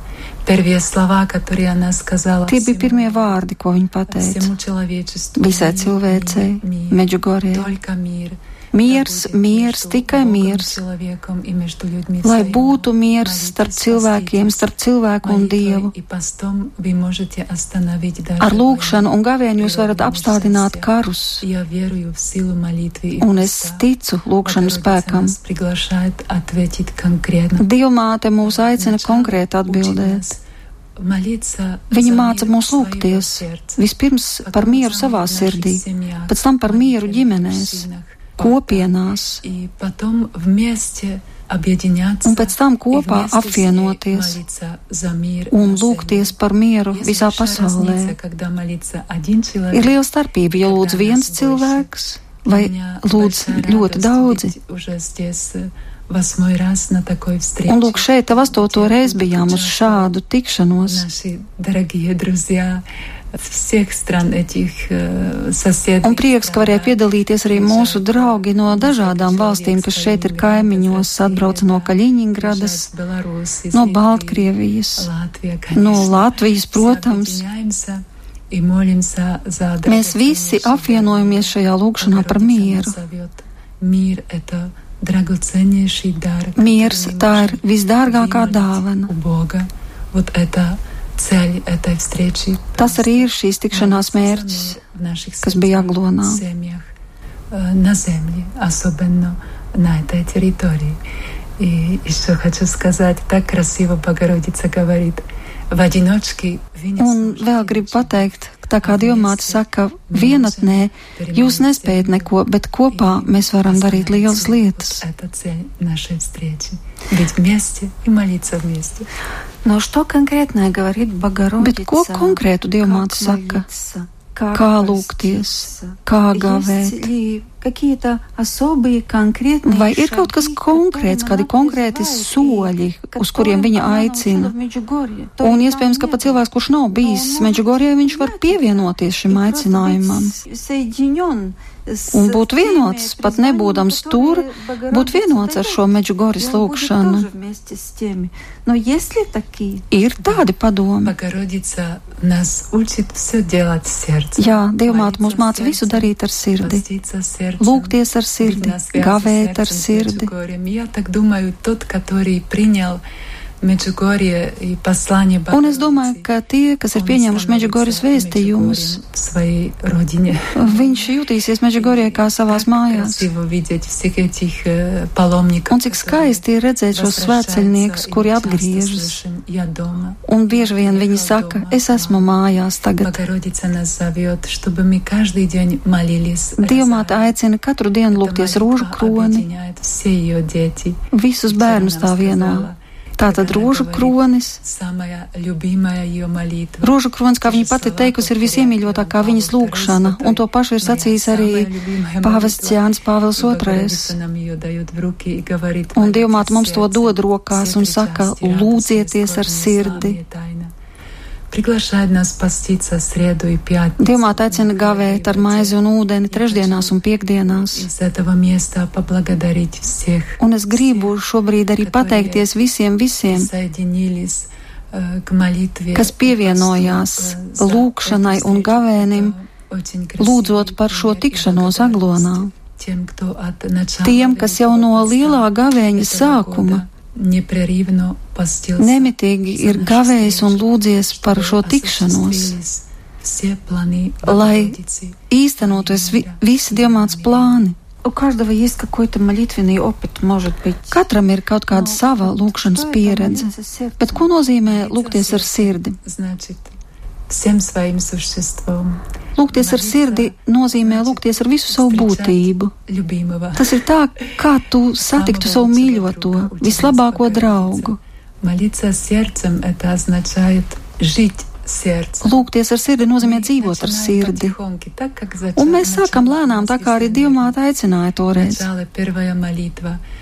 Tie bija pirmie vārdi, ko viņa pateica visai cilvēcei, Meģugorijai. Miers, miers, tikai miers, lai būtu miers starp cilvēkiem, starp cilvēku un Dievu. Ar lūgšanu un gavēņu jūs varat apstādināt karus, un es ticu lūgšanu spēkam. Dievmāte mūs aicina konkrēti atbildēt. Viņa māca mūs lūgties. vispirms par mieru savā sirdī, pēc tam par mieru ģimenēs, kopienās. Un pēc tam kopā apvienoties un lūgties par mieru visā pasaulē. Ir liela starpība, ja lūdz viens cilvēks vai lūdz ļoti daudzi. Un lūk, šeit jau astoto reizi bijām uz šādu tikšanos. Un prieks, ka varēja piedalīties arī mūsu draugi no dažādām valstīm, kas šeit ir kaimiņos, atbrauca no Kaļiņingradas, no Baltkrievijas, no Latvijas, protams. Mēs visi apvienojamies šajā lūkšanā par mieru. Miers tā ir visdārgākā dāvana Tas arī ir šīs tikšanās mērķis, kas bija Aglonā. На земле, особенно на этой территории. И еще хочу сказать, так красиво Богородица говорит, в одиночке Un vēl gribu pateikt, tā kā Dievmāte saka, vienatnē jūs nespējat neko, bet kopā mēs varam darīt lielas lietas. Но что конкретное говорит Богородица? Bet ko konkrētu Dievmāte saka? Kā lūgties, kā gavēt? Vai ir kaut kas konkrēts, kādi konkrēti soļi, uz kuriem viņa aicina? Un iespējams, ka pat cilvēks, kurš nav bijis Meģigorijā, viņš var pievienoties šim aicinājumam un būt vienots, pat nebūdams tur, būt vienots ar šo meģu goris lūgšanu. Ir tādi padomi. Jā, Dievmāt mūs māca visu darīt ar sirdi, lūgties ar sirdi, gavēt ar sirdi. Un es domāju, ka tie, kas ir pieņēmuši Meģigoras vēstījumus, [laughs] viņš jutīsies Meģigorijā kā savās [laughs] mājās. Un cik skaisti ir redzēt šos svētceļniekus, kuri atgriežas. Un bieži vien viņi saka, es esmu mājās tagad. Dievmāte aicina katru dienu lūgties rožu kroni, visus bērnus tā vienā. Tātad rožu kronis. Rožu kronis, kā viņa pati teikusi, ir visiemīļotākā viņas lūkšana, un to pašu ir sacījis arī pāvests Jānis Pāvils II. Un Dievmāt mums to dod rokās un saka, lūdzieties ar sirdi. Dievmāt aicina gavēt ar maizi un ūdeni trešdienās un piekdienās. Un es gribu šobrīd arī pateikties visiem, visiem, kas pievienojās lūkšanai un gavēnim, lūdzot par šo tikšanos aglonā. Tiem, kas jau no lielā gavēņa sākuma nemitīgi ir gavējis un lūdzies par šo tikšanos, Все планы lai Богородицы. īstenotos vi visi Dievmātes plāni. У каждого есть какой-то молитвенный опыт, может быть. Katram ir kaut kāda sava lūkšanas pieredze, bet ko nozīmē lūgties ar sirdi? Значит, всем своим существом. Lūgties ar sirdi nozīmē lūgties ar visu savu būtību. Любимого. Tas ir tā, kā tu satiktu savu mīļoto, vislabāko draugu. Молиться сердцем это означает жить сердцем. Lūgties ar sirdi nozīmē dzīvot ar sirdi. Un mēs sākam lēnām, tā kā arī Dievmāte aicināja toreiz.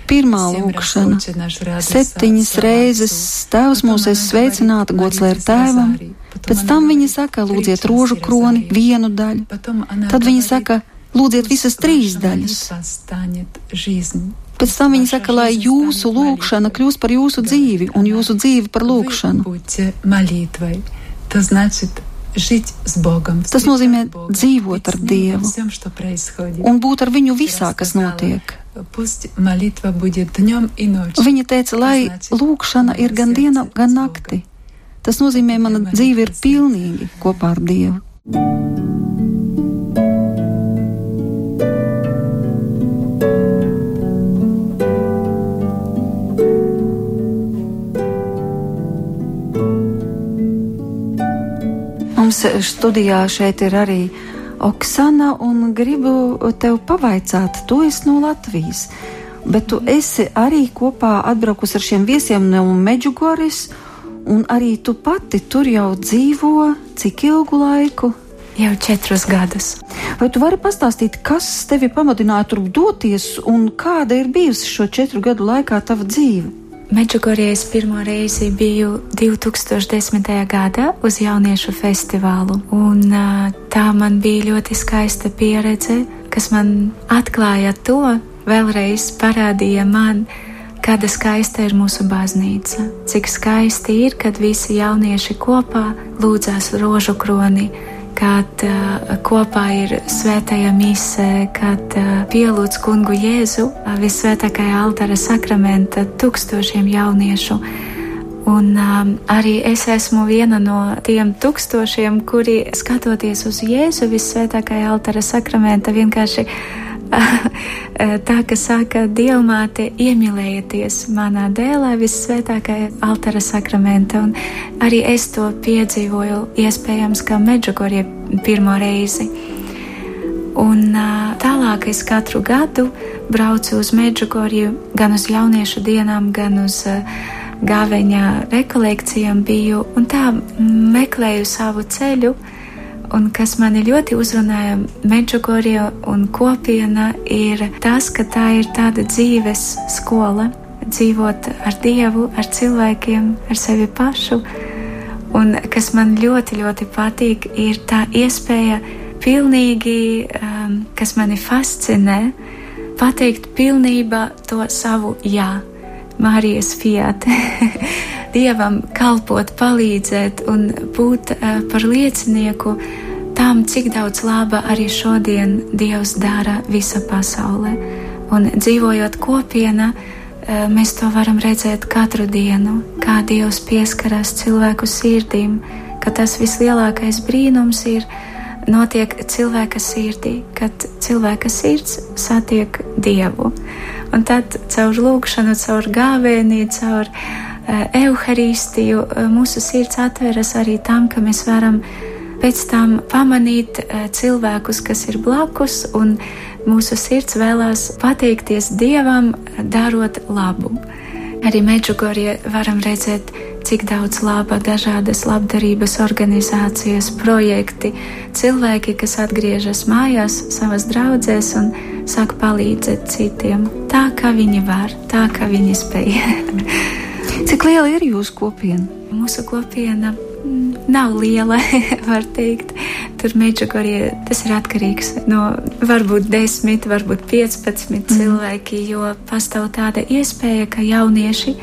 Pirmā lūkšana - septiņas reizes Tēvs mūs es sveicināta, gods lai ir Tēvam. Pēc tam viņi saka, lūdziet rožu kroni, vienu daļu. Tad viņi saka, lūdziet visas trīs daļas. Pēc tam viņi saka, lai jūsu lūkšana kļūst par jūsu dzīvi un jūsu dzīve par lūkšanu. Tas nozīmē dzīvot ar Dievu un būt ar viņu visā, kas notiek. Viņa teica, lai lūkšana ir gan diena, gan nakti. Tas nozīmē, mana dzīve ir pilnīgi kopā ar Dievu. Mums studijā šeit ir arī Oksana, un gribu tev pavaicāt, tu esi no Latvijas, bet tu esi arī kopā atbraukus ar šiem viesiem no Meģugoris, un arī tu pati tur jau dzīvo cik ilgu laiku? Jau četrus gadus. Vai tu vari pastāstīt, kas tevi pamudināja tur doties, un kāda ir bijusi šo četru gadu laikā tava dzīve? Medžugorjē es pirmo reizi biju 2010. gadā uz jauniešu festivālu, un tā man bija ļoti skaista pieredze, kas man atklāja to, vēlreiz parādīja man, kāda skaista ir mūsu baznīca, cik skaisti ir, kad visi jaunieši kopā lūdzās rožu kroni, kad uh, kopā ir svētajā misē, kad uh, pielūdz kungu Jēzu uh, visvētākajā altāra sakramenta tūkstošiem jauniešu. Un um, arī es esmu viena no tiem tūkstošiem, kuri skatoties uz Jēzu visvētākajā altāra sakramenta vienkārši [laughs] tā, ka saka, Dievmāte, iemīlējieties manā dēlā, visvētākajā altāra sakramenta, un arī es to piedzīvoju, iespējams, kā Medžugorje pirmo reizi. Un tālāk es katru gadu braucu uz Medžugorju, gan uz jauniešu dienām, gan uz gāveņa rekolekcijām biju, un tā meklēju savu ceļu, Un kas mani ļoti uzrunāja Medžugorje un kopiena ir tas, ka tā ir tāda dzīves skola, dzīvot ar Dievu, ar cilvēkiem, ar sevi pašu. Un kas man ļoti, ļoti patīk, ir tā iespēja pilnīgi uh, um, kas mani fascinē, pateikt pilnībā to savu jā, Mārijas fiat. [laughs] Dievam kalpot, palīdzēt un būt uh, par liecinieku tam, cik daudz laba arī šodien Dievs dara visa pasaulē. Un dzīvojot kopienā, uh, mēs to varam redzēt katru dienu, kā Dievs pieskaras cilvēku sirdīm, ka tas vislielākais brīnums ir notiek cilvēka sirdī, kad cilvēka sirds satiek Dievu. Un tad caur lūgšanu, caur gāvēni, caur uh, evaharistiju uh, mūsu sirds atveras arī tam, ka mēs varam pēc tam pamanīt uh, cilvēkus, kas ir blakus, un mūsu sirds vēlās pateikties Dievam, darot labu. Arī Meģugorje varam redzēt cik daudz laba, dažādas labdarības organizācijas, projekti, cilvēki, kas atgriežas mājās, savas draudzēs un sāk palīdzēt citiem. Tā kā viņi var, tā kā viņi spēj. [laughs] cik liela ir jūsu kopiena? Mūsu kopiena nav liela, [laughs] var teikt. Tur Meģigorie tas ir atkarīgs no varbūt 10, varbūt 15 mm. cilvēki, jo pastāv tāda iespēja, ka jaunieši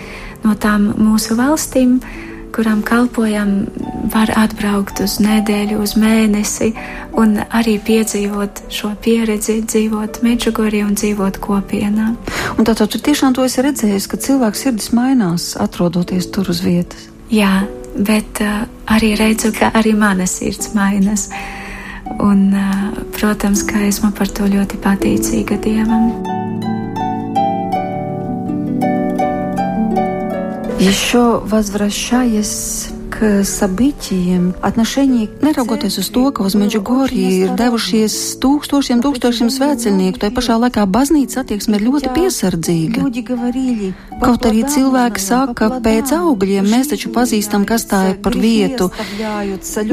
no tām mūsu valstīm, kurām kalpojam, var atbraukt uz nedēļu, uz mēnesi un arī piedzīvot šo pieredzi, dzīvot Meģugorī un dzīvot kopienā. Un tātad tu tiešām to esi redzējis, ka cilvēks sirdis mainās, atrodoties tur uz vietas? Jā, bet uh, arī redzu, ka arī mana sirds mainās. Un, uh, protams, ka esmu par to ļoti pateicīga Dievam. Еще возвращаясь к событиям, отношение... Neraugoties uz to, ka uz Meģigoriju ir devušies tūkstošiem, tūkstošiem svēceļnieku, tai pašā laikā baznīca attieksme ir ļoti piesardzīga. Kaut arī cilvēki saka, ka pēc augļiem mēs taču pazīstam, kas tā ir par vietu.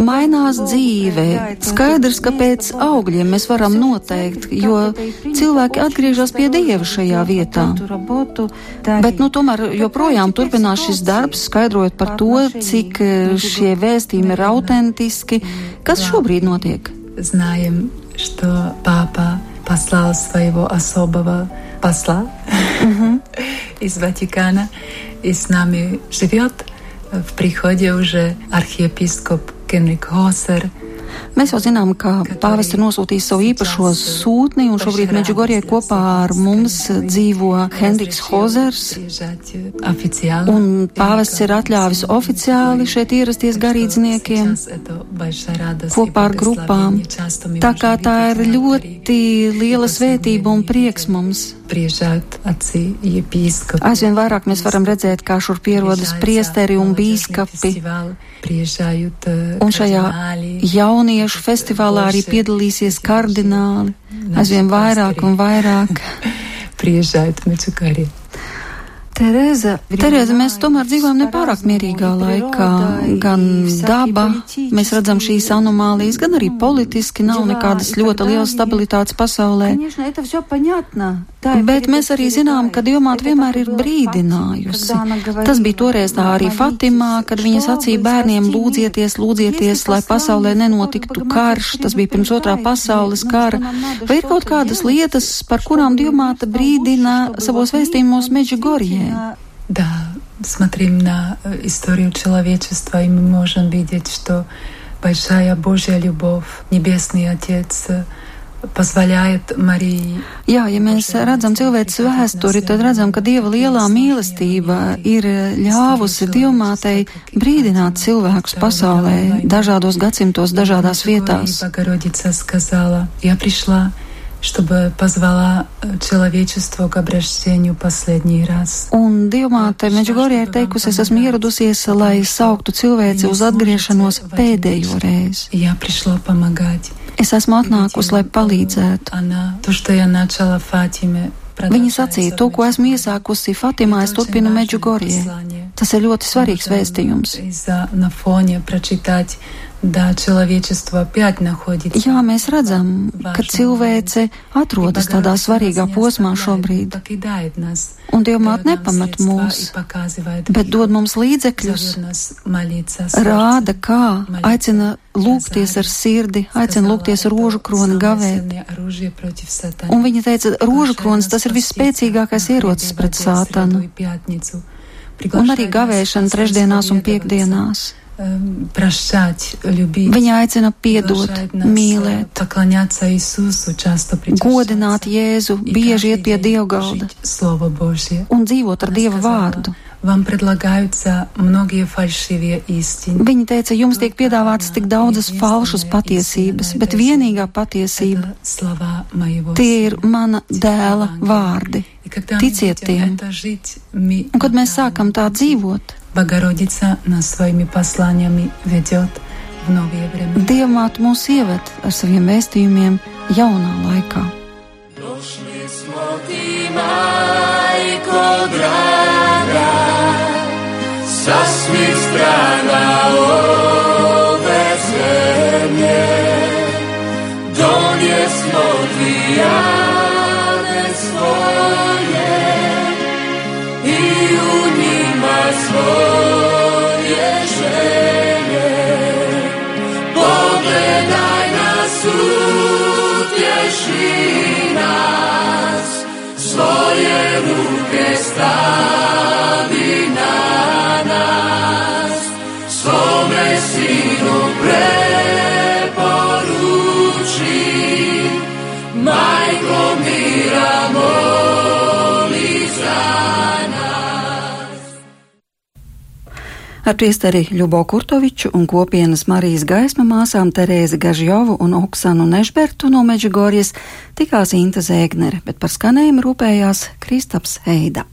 Mainās dzīve. Skaidrs, ka pēc augļiem mēs varam noteikt, jo cilvēki atgriežas pie Dieva šajā vietā. Bet, nu, tomēr joprojām turpinās šis darbs, skaidrojot par to, cik šie vēstījumi ir autentiski. Kas šobrīd notiek? Знаем, что папа послал своего особого посла [laughs] из Ватикана и с нами живет в приходе уже архиепископ Генрик Хосер – Mēs jau zinām, ka pāvests ir nosūtījis savu īpašo sūtni, un šobrīd Meģigorie kopā ar mums dzīvo Hendriks Hozers. Un pāvests ir atļāvis oficiāli šeit ierasties garīdzniekiem kopā ar grupām. Tā kā tā ir ļoti liela svētība un prieks mums. Aizvien vairāk mēs varam redzēt, kā šur pierodas priesteri un bīskapi. Un šajā jauniešu festivālā arī piedalīsies kardināli, aizvien vairāk un vairāk. Priecājot, Mitsukāri. Tereza, Tereza, mēs tomēr dzīvojam nepārāk mierīgā laikā. Gan daba, mēs redzam šīs anomālijas, gan arī politiski nav nekādas ļoti lielas stabilitātes pasaulē. Bet mēs arī zinām, ka Dievmāte vienmēr ir brīdinājusi. Tas bija toreiz tā arī Fatimā, kad viņa sacīja bērniem lūdzieties, lūdzieties, lai pasaulē nenotiktu karš. Tas bija pirms otrā pasaules kara. Vai ir kaut kādas lietas, par kurām Dievmāte brīdina savos vēstījumos Meģigorijē? Да, смотрим на э, историю человечества, и мы можем видеть, что большая Божья любовь, Небесный Отец э, позволяет Марии. Jā, ja mēs redzam cilvēces vēsturi, tad redzam, ka Dieva lielā mīlestība ir ļāvusi Dievmātei brīdināt cilvēkus pasaulē, dažādos gadsimtos, dažādās vietās. Сказала, я пришла чтобы позвала э, человечество к обращению последний раз. Un Dievmāte Meģigorija ir teikusi, es esmu ieradusies, lai sauktu cilvēci uz atgriešanos pēdējo reizi. Я пришла помогать. Es esmu atnākusi, lai palīdzētu. Она, то, что я начала Фатиме, Viņa sacīja, to, ko esmu iesākusi Fatimā, es turpinu Meģigorijai. Tas ir ļoti svarīgs vēstījums. Jā, mēs redzam, ka cilvēce atrodas tādā svarīgā posmā šobrīd, un Dievmāt nepamat mūs, bet dod mums līdzekļus, rāda, kā, aicina lūgties ar sirdi, aicina lūgties rožu kroni gavēt. Un viņa teica, rožu kronis tas ir visspēcīgākais ierocis pret sātanu, un arī gavēšana trešdienās un piekdienās Прощать, любить, Viņa aicina piedot, mīlēt, godināt Jēzu, bieži iet pie Dievgalda un dzīvot ar Dieva vārdu. Вам предлагаются многие фальшивые истины. Viņa teica, jums tiek piedāvātas tik daudzas falšas patiesības, bet vienīgā patiesība tie ir mana dēla vārdi. Ticiet tiem. Un kad mēs sākam tā dzīvot, Bagorodica nas svojimi poslaniami vedot v novie vremena. Dievmāt mūs ieved ar saviem vēstījumiem jaunā laikā. Došli smo ti, majko draga, sa svih strana ove zemlje, donesmo ti ja. Svoje. Pogledaj nas, svoje ruke stavi na nas, Ar priesteri Ļubo Kurtoviču un kopienas Marijas gaisma māsām Terēzi Gažjovu un Oksanu Nešbertu no Meģigorijas tikās Inta Zēgnere, bet par skanējumu rūpējās Kristaps Heida.